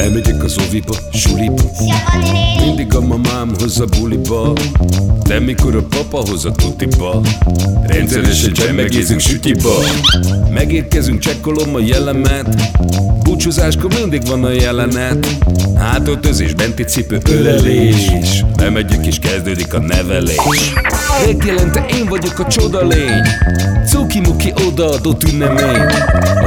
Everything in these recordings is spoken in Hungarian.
Bemegyek az oviba, suliba. Mindig a mamám hoz a buliba. De mikor a papa hoz a tutiba Rendszeresen csemmegézünk sütiba. Megérkezünk, csekkolom a jellemet. Búcsúzáskor mindig van a jelenet. Hátöltözés, benti cipő, ölelés. Bemegyek és kezdődik a nevelés. Megjelente én vagyok a csoda lény. Cuki-muki odaadott ünnemény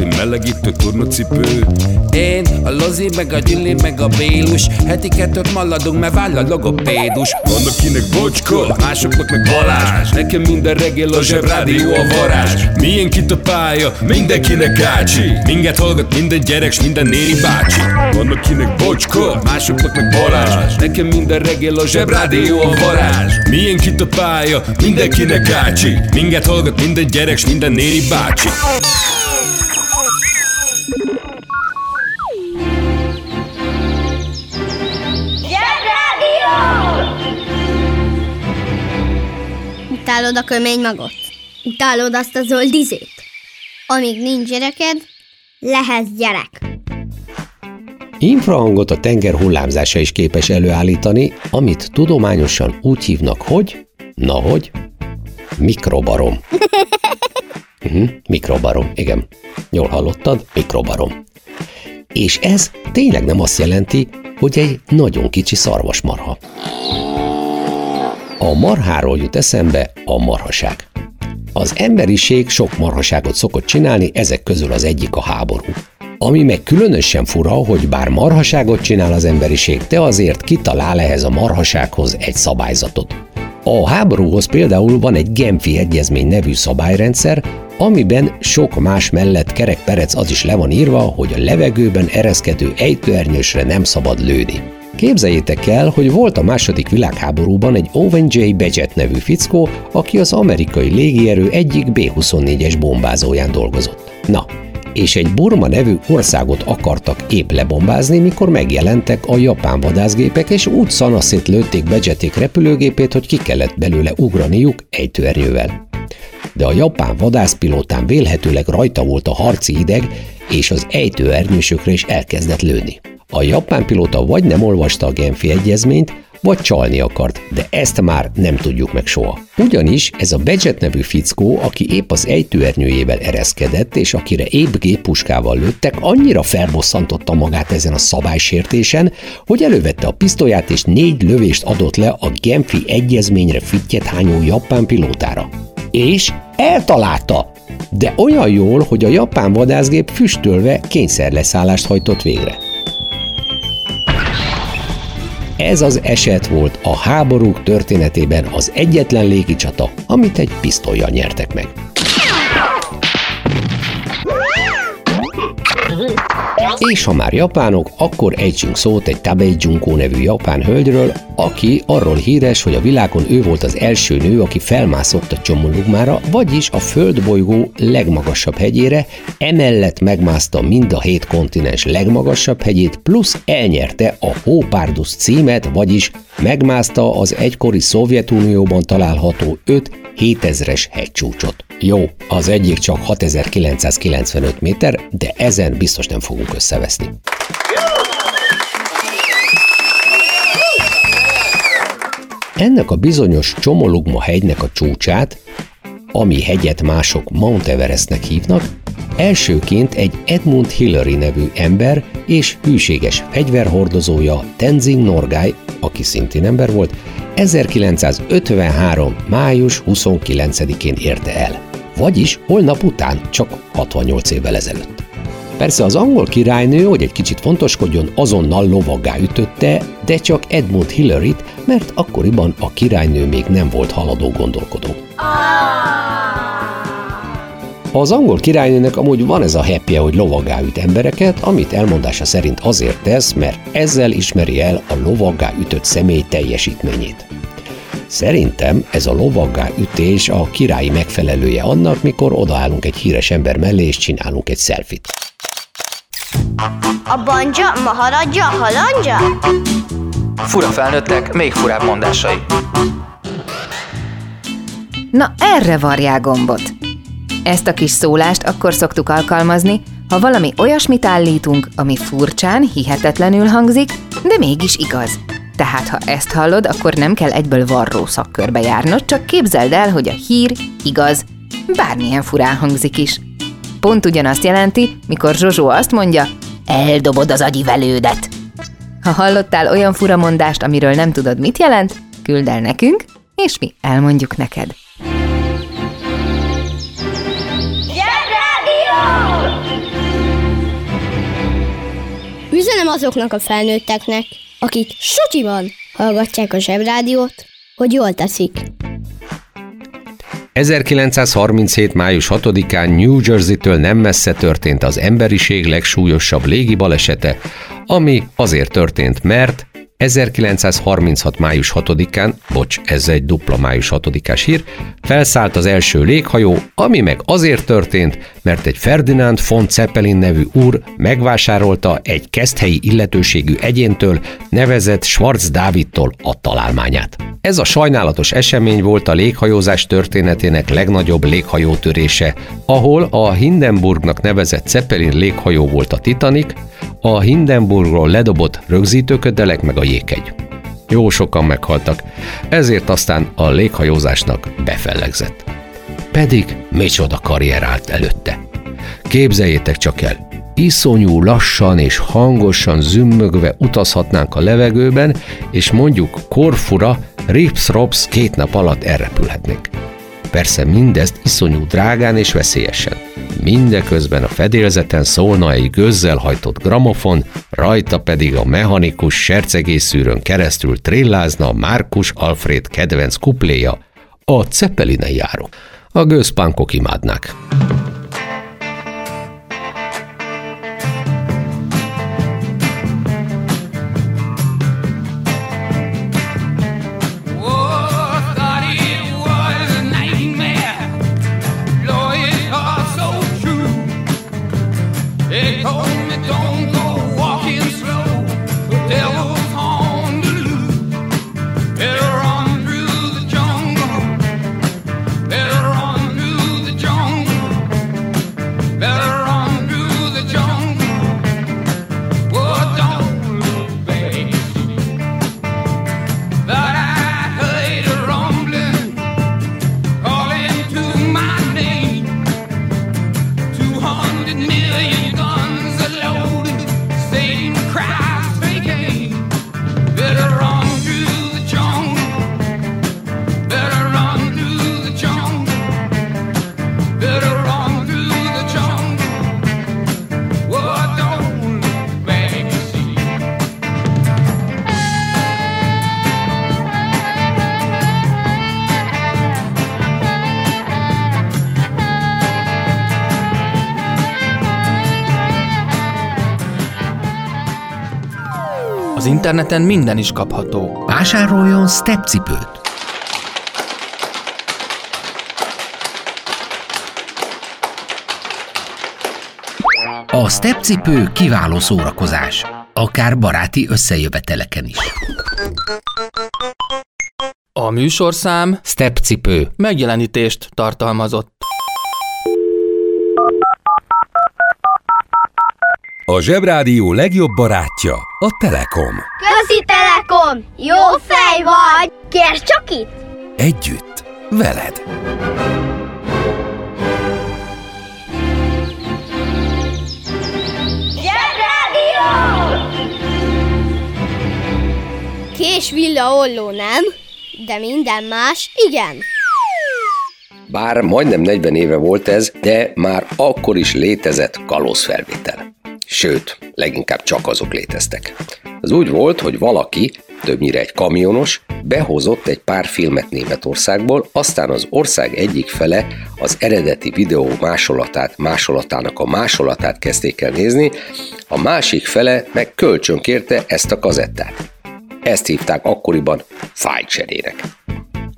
én melegítő tornacipő. Én, a Lozi, meg a Gyüli, meg a Bélus. Heti kettőt maladunk, mert váll a logopédus. Van akinek bocska, másoknak meg Balázs. Nekem minden reggel a zsebrádió a varázs. Milyen kit a pálya, mindenkinek ácsi. Minket hallgat minden gyerek, s minden néri bácsi. Van akinek bocska, másoknak meg Balázs. Nekem minden reggel a zsebrádió a varázs. Milyen kit a pálya, mindenkinek ácsi. Minket hallgat minden gyerek, s minden néri bácsi Utálod a kömény magot? Utálod azt a zöld izét? Amíg nincs gyereked, lehetsz gyerek. Infrahangot a tenger hullámzása is képes előállítani, amit tudományosan úgy hívnak, hogy, na hogy, mikrobarom. Uh-huh, mikrobarom, igen. Jól hallottad, mikrobarom. És ez tényleg nem azt jelenti, hogy egy nagyon kicsi szarvasmarha. A marháról jut eszembe a marhaság. Az emberiség sok marhaságot szokott csinálni, ezek közül az egyik a háború. Ami meg különösen fura, hogy bár marhaságot csinál az emberiség, de azért kitalál ehhez a marhasághoz egy szabályzatot. A háborúhoz például van egy Genfi Egyezmény nevű szabályrendszer, amiben sok más mellett kerekperec az is le van írva, hogy a levegőben ereszkedő ejtőernyősre nem szabad lőni. Képzeljétek el, hogy volt a második világháborúban egy Owen J. Badgett nevű fickó, aki az amerikai légierő egyik B-24-es bombázóján dolgozott. Na, és egy Burma nevű országot akartak épp lebombázni, mikor megjelentek a japán vadászgépek, és úgy szanaszét lőtték Badgették repülőgépét, hogy ki kellett belőle ugraniuk ejtőernyővel. De a japán vadászpilótán vélhetőleg rajta volt a harci ideg, és az ejtőernyősökre is elkezdett lőni. A japán pilóta vagy nem olvasta a Genfi egyezményt, vagy csalni akart, de ezt már nem tudjuk meg soha. Ugyanis ez a Badget nevű fickó, aki épp az ejtőernyőjével ereszkedett, és akire épp géppuskával lőttek, annyira felbosszantotta magát ezen a szabálysértésen, hogy elővette a pisztolyát és négy lövést adott le a Genfi egyezményre fittyet hányó japán pilótára. És eltalálta! De olyan jól, hogy a japán vadászgép füstölve kényszerleszállást hajtott végre. Ez az eset volt a háborúk történetében az egyetlen légicsata, amit egy pisztolyjal nyertek meg. És ha már japánok, akkor ejtsünk szót egy Tabei Junko nevű japán hölgyről, aki arról híres, hogy a világon ő volt az első nő, aki felmászott a Csomolugmára, vagyis a földbolygó legmagasabb hegyére, emellett megmászta mind a hét kontinens legmagasabb hegyét, plusz elnyerte a Hópárdus címet, vagyis megmászta az egykori Szovjetunióban található 5 7000-es hegycsúcsot. Jó, az egyik csak 6995 méter, de ezen biztos nem fogunk összeveszni. Ennek a bizonyos Csomolugma hegynek a csúcsát, ami hegyet mások Mount Everestnek hívnak, Elsőként egy Edmund Hillary nevű ember és hűséges fegyverhordozója Tenzing Norgay, aki szintén ember volt, 1953. május 29-én érte el. Vagyis holnap után, csak 68 évvel ezelőtt. Persze az angol királynő, hogy egy kicsit fontoskodjon, azonnal lovaggá ütötte, de csak Edmund Hillary-t, mert akkoriban a királynő még nem volt haladó gondolkodó. Az angol királynőnek amúgy van ez a heppje, hogy lovaggá üt embereket, amit elmondása szerint azért tesz, mert ezzel ismeri el a lovaggá ütött személy teljesítményét. Szerintem ez a lovaggá ütés a királyi megfelelője annak, mikor odaállunk egy híres ember mellé és csinálunk egy selfit. A banja, maharadja, halandja? Fura felnőttek, még furább mondásai. Na erre varják gombot. Ezt a kis szólást akkor szoktuk alkalmazni, ha valami olyasmit állítunk, ami furcsán, hihetetlenül hangzik, de mégis igaz. Tehát ha ezt hallod, akkor nem kell egyből varró szakkörbe járnod, csak képzeld el, hogy a hír igaz, bármilyen furán hangzik is. Pont ugyanazt jelenti, mikor Zsozsó azt mondja, eldobod az agyivelődet. Ha hallottál olyan furamondást, amiről nem tudod, mit jelent, küld el nekünk, és mi elmondjuk neked. Üzenem azoknak a felnőtteknek, akik sutyiban hallgatják a zsebrádiót, hogy jól teszik. 1937. május 6-án New Jersey-től nem messze történt az emberiség legsúlyosabb légi balesete, ami azért történt, mert 1936. május 6-án, bocs, ez egy dupla május 6-ás hír, felszállt az első léghajó, ami meg azért történt, mert egy Ferdinand von Zeppelin nevű úr megvásárolta egy keszthelyi illetőségű egyéntől, nevezett Schwarz Dávidtól a találmányát. Ez a sajnálatos esemény volt a léghajózás történetének legnagyobb léghajótörése, ahol a Hindenburgnak nevezett Zeppelin léghajó volt a Titanic, a Hindenburgról ledobott rögzítőködelek meg a jéghegy. Jó sokan meghaltak, ezért aztán a léghajózásnak befellegzett. Pedig micsoda karrier állt előtte. Képzeljétek csak el, iszonyú lassan és hangosan zümmögve utazhatnánk a levegőben, és mondjuk Korfura, Rips-Rops két nap alatt elrepülhetnénk. Persze mindezt iszonyú drágán és veszélyesen. Mindeközben a fedélzeten szólna egy gőzzel hajtott gramofon, rajta pedig a mechanikus sercegészűrön keresztül trillázna Márkus Alfred kedvenc kupléja, a Ceppeline járó. A gőzpánkok imádnák. Interneten minden is kapható. Vásároljon stepcipőt! A stepcipő kiváló szórakozás, akár baráti összejöveteleken is. A műsorszám Stepcipő. megjelenítést tartalmazott. A Zsebrádió legjobb barátja a Telekom. Közi Telekom! Jó fej vagy! Kérd csak itt! Együtt, veled! Zsebrádió! Kés villa olló nem, de minden más igen. Bár majdnem 40 éve volt ez, de már akkor is létezett kalózfelvétel. Sőt, leginkább csak azok léteztek. Az úgy volt, hogy valaki, többnyire egy kamionos, behozott egy pár filmet Németországból, aztán az ország egyik fele az eredeti videó másolatát, másolatának a másolatát kezdték el nézni, a másik fele meg kölcsön kérte ezt a kazettát. Ezt hívták akkoriban fájcserének.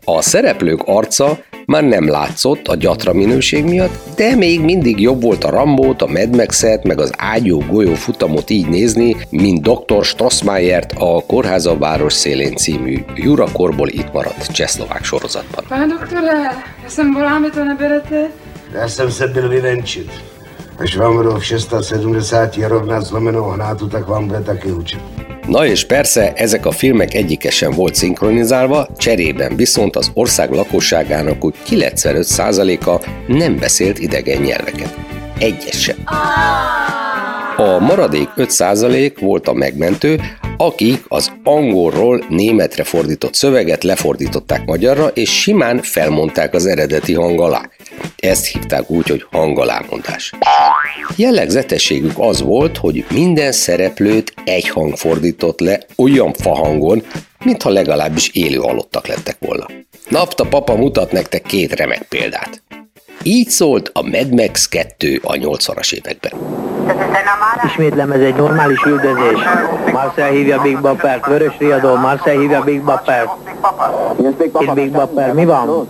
A szereplők arca már nem látszott a gyatra minőség miatt, de még mindig jobb volt a Rambót, a Mad Max-et, meg az ágyú golyó futamot így nézni, mint Dr. Strassmayert a Kórház a város szélén című Jura Korból itt maradt csehszlovák sorozatban. Pane doktore, já jsem voláme, to neberete? Já jsem se byl vyvenčit. Až vám v 670 rovnat zlomenou hnátu, tak vám bude taky učit. Na és persze ezek a filmek egyike sem volt szinkronizálva, cserében viszont az ország lakosságának úgy 95%-a nem beszélt idegen nyelveket. Egyes sem. A maradék 5% volt a megmentő, akik az angolról németre fordított szöveget lefordították magyarra, és simán felmondták az eredeti hang alá. Ezt hívták úgy, hogy hangalámondás. Jellegzetességük az volt, hogy minden szereplőt egy hang fordított le olyan fahangon, mintha legalábbis élő halottak lettek volna. Napta papa mutat nektek két remek példát. Így szólt a Mad Max 2 a 80-as években. Ismétlem, ez egy normális üldözés. Marcel hívja Big Bappert, Vörös Riadó, Marcel hívja Big Bappert. És Big Bapper, mi van?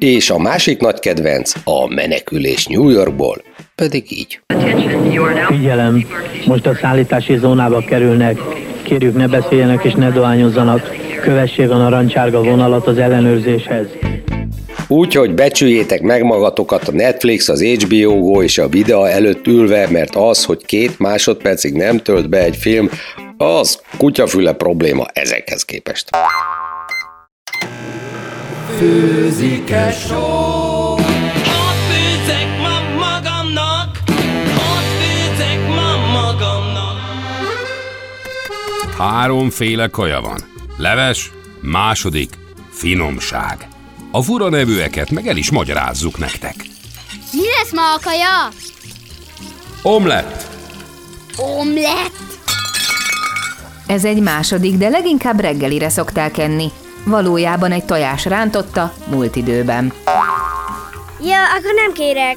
És a másik nagy kedvenc, a menekülés New Yorkból, pedig így. Figyelem, most a szállítási zónába kerülnek. Kérjük ne beszéljenek és ne dohányozzanak. Kövessék a narancsárga vonalat az ellenőrzéshez. Úgyhogy becsüljétek meg magatokat a Netflix, az HBO Go és a videó előtt ülve, mert az, hogy két másodpercig nem tölt be egy film, az kutyafüle probléma ezekhez képest. Főzik-e só? Ott főzek ma magamnak, ott főzek ma magamnak. Háromféle kaja van. Leves, második, finomság. A fura nevűeket meg el is magyarázzuk nektek. Mi lesz ma a kaja? Omlett, Omlett? Ez egy második, de leginkább reggelire szokták enni. Valójában egy tojás rántotta múlt időben. Ja, akkor nem kérek.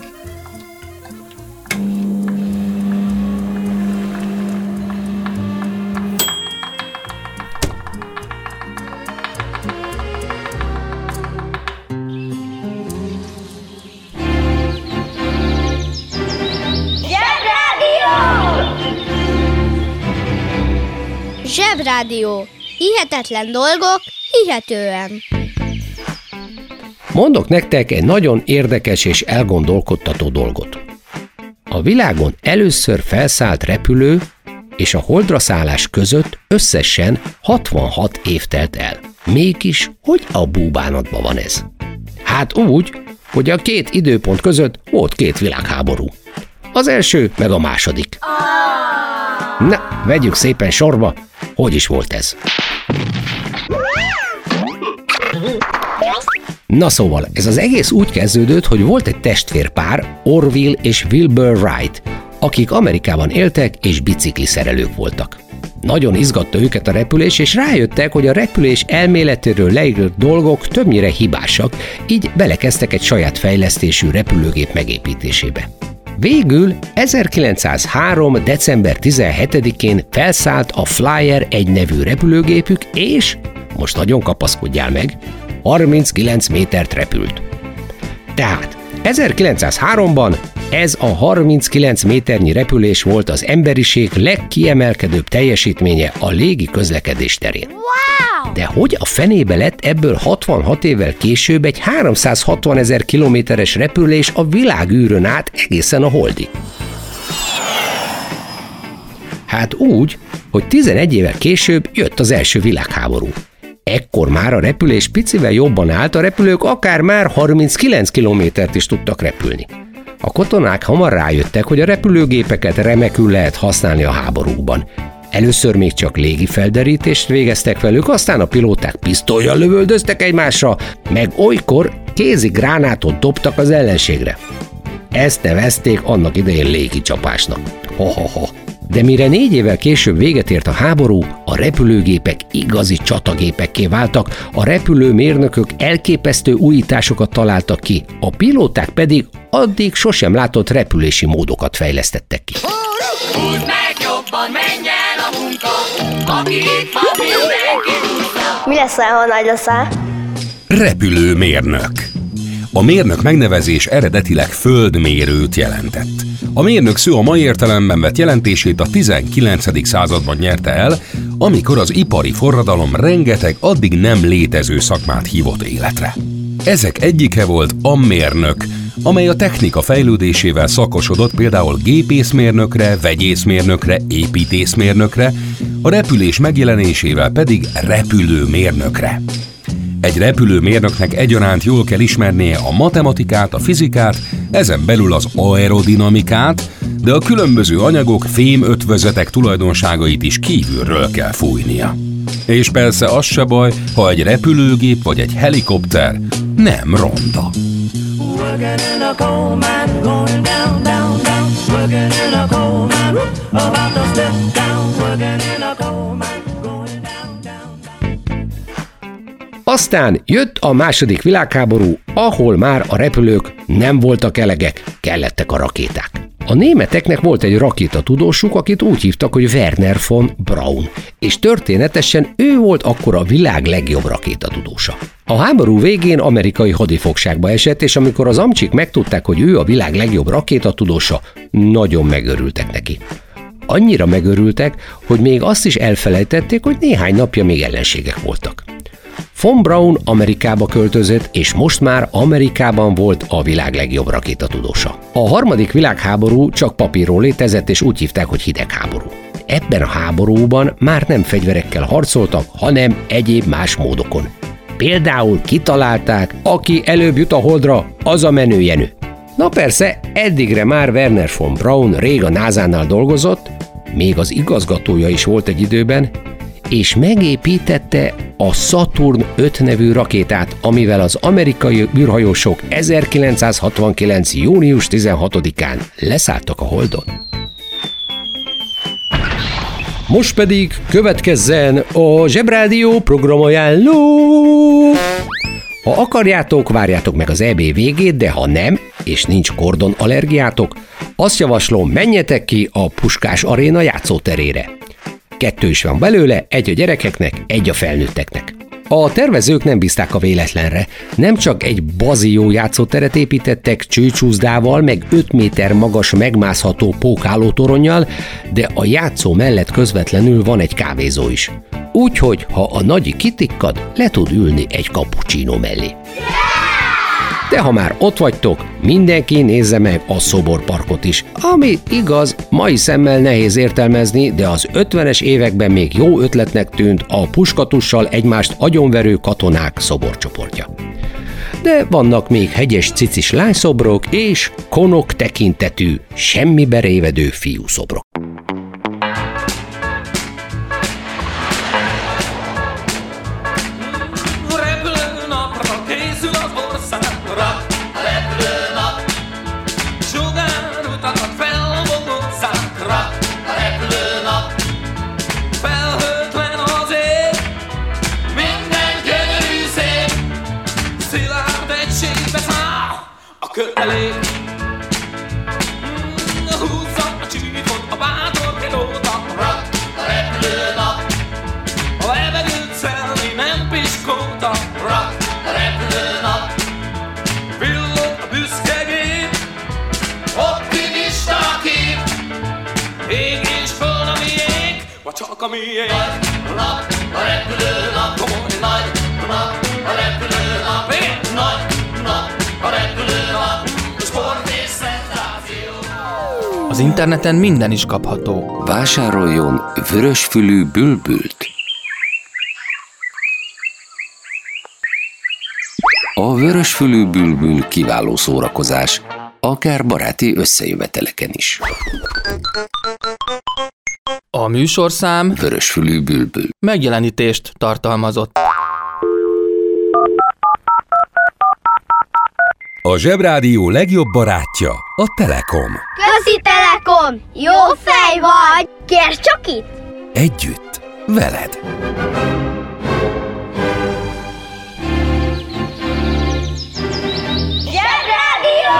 Zsebrádió. Hihetetlen dolgok, hihetően. Mondok nektek egy nagyon érdekes és elgondolkodtató dolgot. A világon először felszállt repülő és a holdra szállás között összesen 66 év telt el. Mégis, hogy a búbánatban van ez? Hát úgy, hogy a két időpont között volt két világháború. Az első, meg a második. Na, vegyük szépen sorba, hogy is volt ez. Na szóval, ez az egész úgy kezdődött, hogy volt egy testvérpár, Orville és Wilbur Wright, akik Amerikában éltek és bicikliszerelők voltak. Nagyon izgatta őket a repülés, és rájöttek, hogy a repülés elméletéről leírt dolgok többnyire hibásak, így belekezdtek egy saját fejlesztésű repülőgép megépítésébe. Végül 1903. december 17-én felszállt a Flyer egy nevű repülőgépük, és, most nagyon kapaszkodjál meg, 39 métert repült. Tehát 1903-ban ez a 39 méternyi repülés volt az emberiség legkiemelkedőbb teljesítménye a légi közlekedés terén. Wow! De hogy a fenébe lett ebből 66 évvel később egy 360 ezer kilométeres repülés a világűrön át egészen a holdig? Hát úgy, hogy 11 évvel később jött az első világháború. Ekkor már a repülés picivel jobban állt, a repülők akár már 39 kilométert is tudtak repülni. A katonák hamar rájöttek, hogy a repülőgépeket remekül lehet használni a háborúkban. Először még csak légi felderítést végeztek velük, aztán a pilóták pisztolyjal lövöldöztek egymásra, meg olykor kézi gránátot dobtak az ellenségre. Ezt nevezték annak idején légi csapásnak. Ha-ha-ha. De mire négy évvel később véget ért a háború, a repülőgépek igazi csatagépekké váltak, a repülőmérnökök elképesztő újításokat találtak ki, a pilóták pedig addig sosem látott repülési módokat fejlesztettek ki. Húzd meg jobban, menj el a munka, aki itt van, mindenki húzza. Mi leszel, ha nagy leszel? Repülőmérnök. A mérnök megnevezés eredetileg földmérőt jelentett. A mérnök szó a mai értelemben vett jelentését a 19. században nyerte el, amikor az ipari forradalom rengeteg addig nem létező szakmát hívott életre. Ezek egyike volt a mérnök, amely a technika fejlődésével szakosodott például gépészmérnökre, vegyészmérnökre, építészmérnökre, a repülés megjelenésével pedig repülőmérnökre. Egy repülőmérnöknek egyaránt jól kell ismernie a matematikát, a fizikát, ezen belül az aerodinamikát, de a különböző anyagok, fémötvözetek tulajdonságait is kívülről kell fújnia. És persze az se baj, ha egy repülőgép vagy egy helikopter nem ronda. About to step down. Working in a coal mine, Aztán jött a második világháború, ahol már a repülők nem voltak elegek, kellettek a rakéták. A németeknek volt egy rakétatudósuk, akit úgy hívtak, hogy Werner von Braun, és történetesen ő volt akkor a világ legjobb rakétatudósa. A háború végén amerikai hadifogságba esett, és amikor az amcsik megtudták, hogy ő a világ legjobb rakétatudósa, nagyon megörültek neki. Annyira megörültek, hogy még azt is elfelejtették, hogy néhány napja még ellenségek voltak. Von Braun Amerikába költözött, és most már Amerikában volt a világ legjobb rakétatudósa. A harmadik világháború csak papíron létezett, és úgy hívták, hogy hidegháború. Ebben a háborúban már nem fegyverekkel harcoltak, hanem egyéb más módokon. Például kitalálták, aki előbb jut a holdra, az a menőjenő. Na persze, eddigre már Werner von Braun rég a NASA-nál dolgozott, még az igazgatója is volt egy időben, és megépítette a Saturn 5 nevű rakétát, amivel az amerikai űrhajósok 1969. június 16-án leszálltak a Holdon. Most pedig következzen a Zsebrádió programajánló! Ha akarjátok, várjátok meg az EB végét, de ha nem, és nincs kordon allergiátok, azt javaslom, menjetek ki a Puskás Aréna játszóterére. Kettő is van belőle, egy a gyerekeknek, egy a felnőtteknek. A tervezők nem bízták a véletlenre. Nem csak egy bazió játszóteret építettek csőcsúszdával, meg 5 méter magas megmászható pókálótoronnyal, de a játszó mellett közvetlenül van egy kávézó is. Úgyhogy, ha a nagy kitikkad, le tud ülni egy cappuccino mellé. De ha már ott vagytok, mindenki nézze meg a szoborparkot is, ami igaz, mai szemmel nehéz értelmezni, de az 50-es években még jó ötletnek tűnt a puskatussal egymást agyonverő katonák szoborcsoportja. De vannak még hegyes cicis lányszobrok és konok tekintetű, semmibe révedő fiúszobrok. A kötelék Mm, Húzza a csíkot a bátor pilóta Rak, repülőnap. A levegőt szelni nem piskóta. Rak, repülőnap. Villog a büszke gép. Optimista a kép. Ég és föld a miénk Vagy csak a miénk. Nagy nap, a repülőnap. Komoly nagy nap, a repülőnap. Igen, nagy nap, a repülőnap Az interneten minden is kapható. Vásároljon vörösfülű bülbült. A vörösfülű bülbül kiváló szórakozás, akár baráti összejöveteleken is. A műsorszám Vörösfülű bülbül. megjelenítést tartalmazott. A Zsebrádió legjobb barátja a Telekom. Közi Telekom! Jó fej vagy! Kérd csak itt! Együtt, veled. Zsebrádió!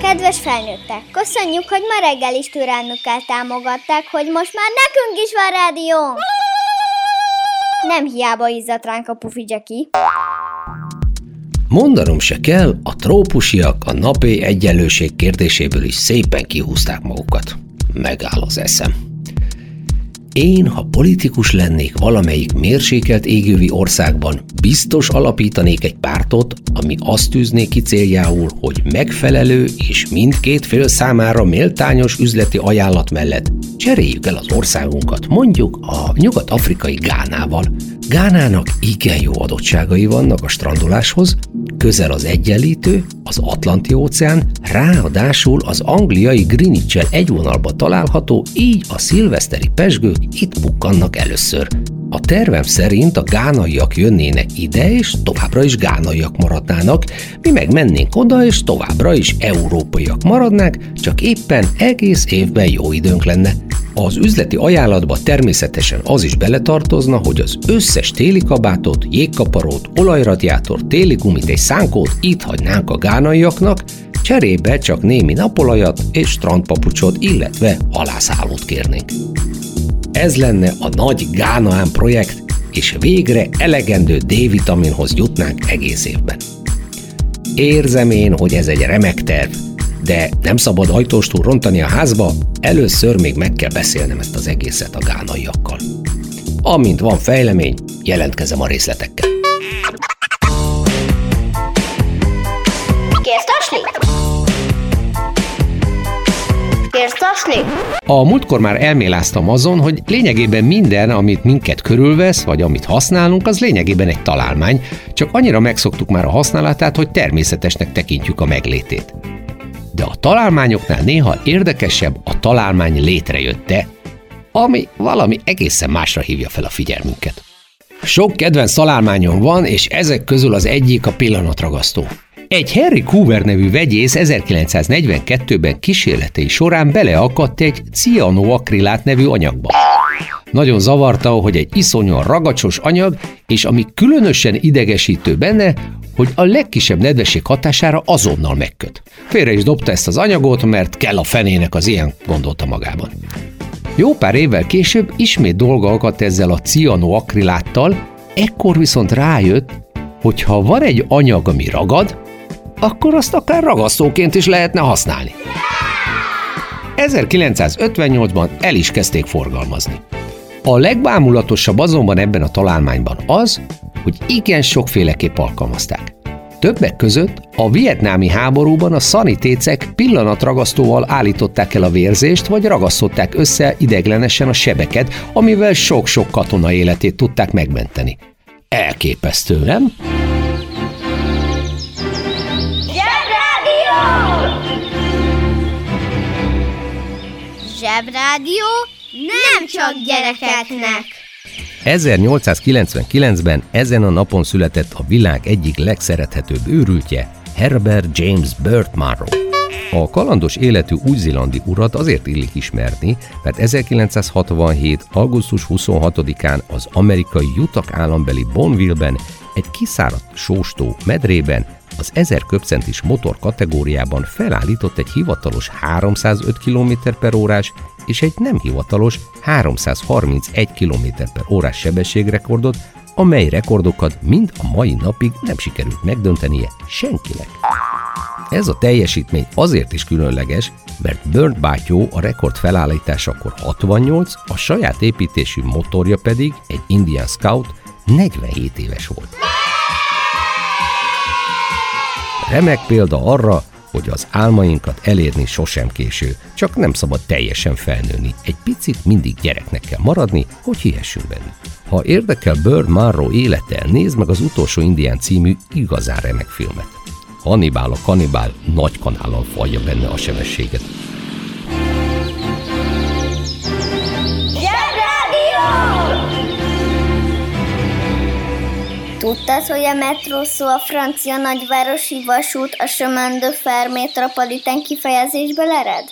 Kedves felnőttek, köszönjük, hogy ma reggel is türelmükkel támogatták, hogy most már nekünk is van rádió! Nem hiába izzadt ránk a pufi Jackie. Mondanom se kell, a trópusiak a napi egyenlőség kérdéséből is szépen kihúzták magukat. Megáll az eszem. Én, ha politikus lennék valamelyik mérsékelt égővi országban, biztos alapítanék egy pártot, ami azt tűzné ki céljául, hogy megfelelő és mindkét fél számára méltányos üzleti ajánlat mellett cseréljük el az országunkat, mondjuk a nyugat-afrikai Gánával. Gánának igen jó adottságai vannak a strandoláshoz, közel az egyenlítő, az Atlanti óceán, ráadásul az angliai greenwich egy vonalba található, így a szilveszteri pesgők itt bukkannak először. A tervem szerint a gánaiak jönnének ide, és továbbra is gánaiak maradnának, mi meg mennénk oda, és továbbra is európaiak maradnák, csak éppen egész évben jó időnk lenne. Az üzleti ajánlatba természetesen az is beletartozna, hogy az összes téli kabátot, jégkaparót, olajradiátort, téli gumit és szánkót itt hagynánk a gánaiaknak, cserébe csak némi napolajat és strandpapucsot, illetve halászálót kérnénk. Ez lenne a nagy Gánaán projekt, és végre elegendő D-vitaminhoz jutnánk egész évben. Érzem én, hogy ez egy remek terv, de nem szabad ajtóstól rontani a házba, először még meg kell beszélnem ezt az egészet a gánaiakkal. Amint van fejlemény, jelentkezem a részletekkel. Kérsz tasni? A múltkor már elméláztam azon, hogy lényegében minden, amit minket körülvesz, vagy amit használunk, az lényegében egy találmány, csak annyira megszoktuk már a használatát, hogy természetesnek tekintjük a meglétét. De a találmányoknál néha érdekesebb a találmány létrejötte, ami valami egészen másra hívja fel a figyelmünket. Sok kedvenc találmányom van, és ezek közül az egyik a pillanatragasztó. Egy Harry Coover nevű vegyész 1942-ben kísérletei során beleakadt egy cianoakrilát nevű anyagba. Nagyon zavarta, hogy egy iszonyan ragacsos anyag, és ami különösen idegesítő benne, hogy a legkisebb nedvesség hatására azonnal megköt. Félre is dobta ezt az anyagot, mert kell a fenének az ilyen, gondolta magában. Jó pár évvel később ismét dolga akadt ezzel a cianoakriláttal, ekkor viszont rájött, hogy ha van egy anyag, ami ragad, akkor azt akár ragasztóként is lehetne használni. 1958-ban el is kezdték forgalmazni. A legbámulatosabb azonban ebben a találmányban az, hogy igen sokféleképp alkalmazták. Többek között a vietnámi háborúban a szanitécek pillanatragasztóval állították el a vérzést, vagy ragasztották össze ideglenesen a sebeket, amivel sok-sok katona életét tudták megmenteni. Elképesztő, nem? Zsebrádió nem csak gyerekeknek. 1899-ben ezen a napon született a világ egyik legszerethetőbb őrültje, Herbert James Burt Munro. A kalandos életű új-zélandi urat azért illik ismerni, mert 1967. augusztus 26-án az amerikai Utah állambeli Bonneville-ben egy kiszáradt sóstó medrében az 1000 köbcentis motor kategóriában felállított egy hivatalos 305 km per órás és egy nem hivatalos 331 km per órás sebességrekordot, amely rekordokat mind a mai napig nem sikerült megdöntenie senkinek. Ez a teljesítmény azért is különleges, mert Burnt bátyó a rekord felállításakor 68, a saját építésű motorja pedig egy Indian Scout 47 éves volt. Remek példa arra, hogy az álmainkat elérni sosem késő, csak nem szabad teljesen felnőni. Egy picit mindig gyereknek kell maradni, hogy hihessünk benne. Ha érdekel Bird Monroe élete, nézd meg az utolsó Indián című igazán remek filmet. Hannibal a kanibál nagy kanállal falja benne a sebességet. Tudtad, hogy a metró szó a francia nagyvárosi vasút a chemin de fer metropolitán kifejezésből ered?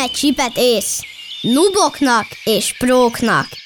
Egy csipet ész. Nuboknak és próknak.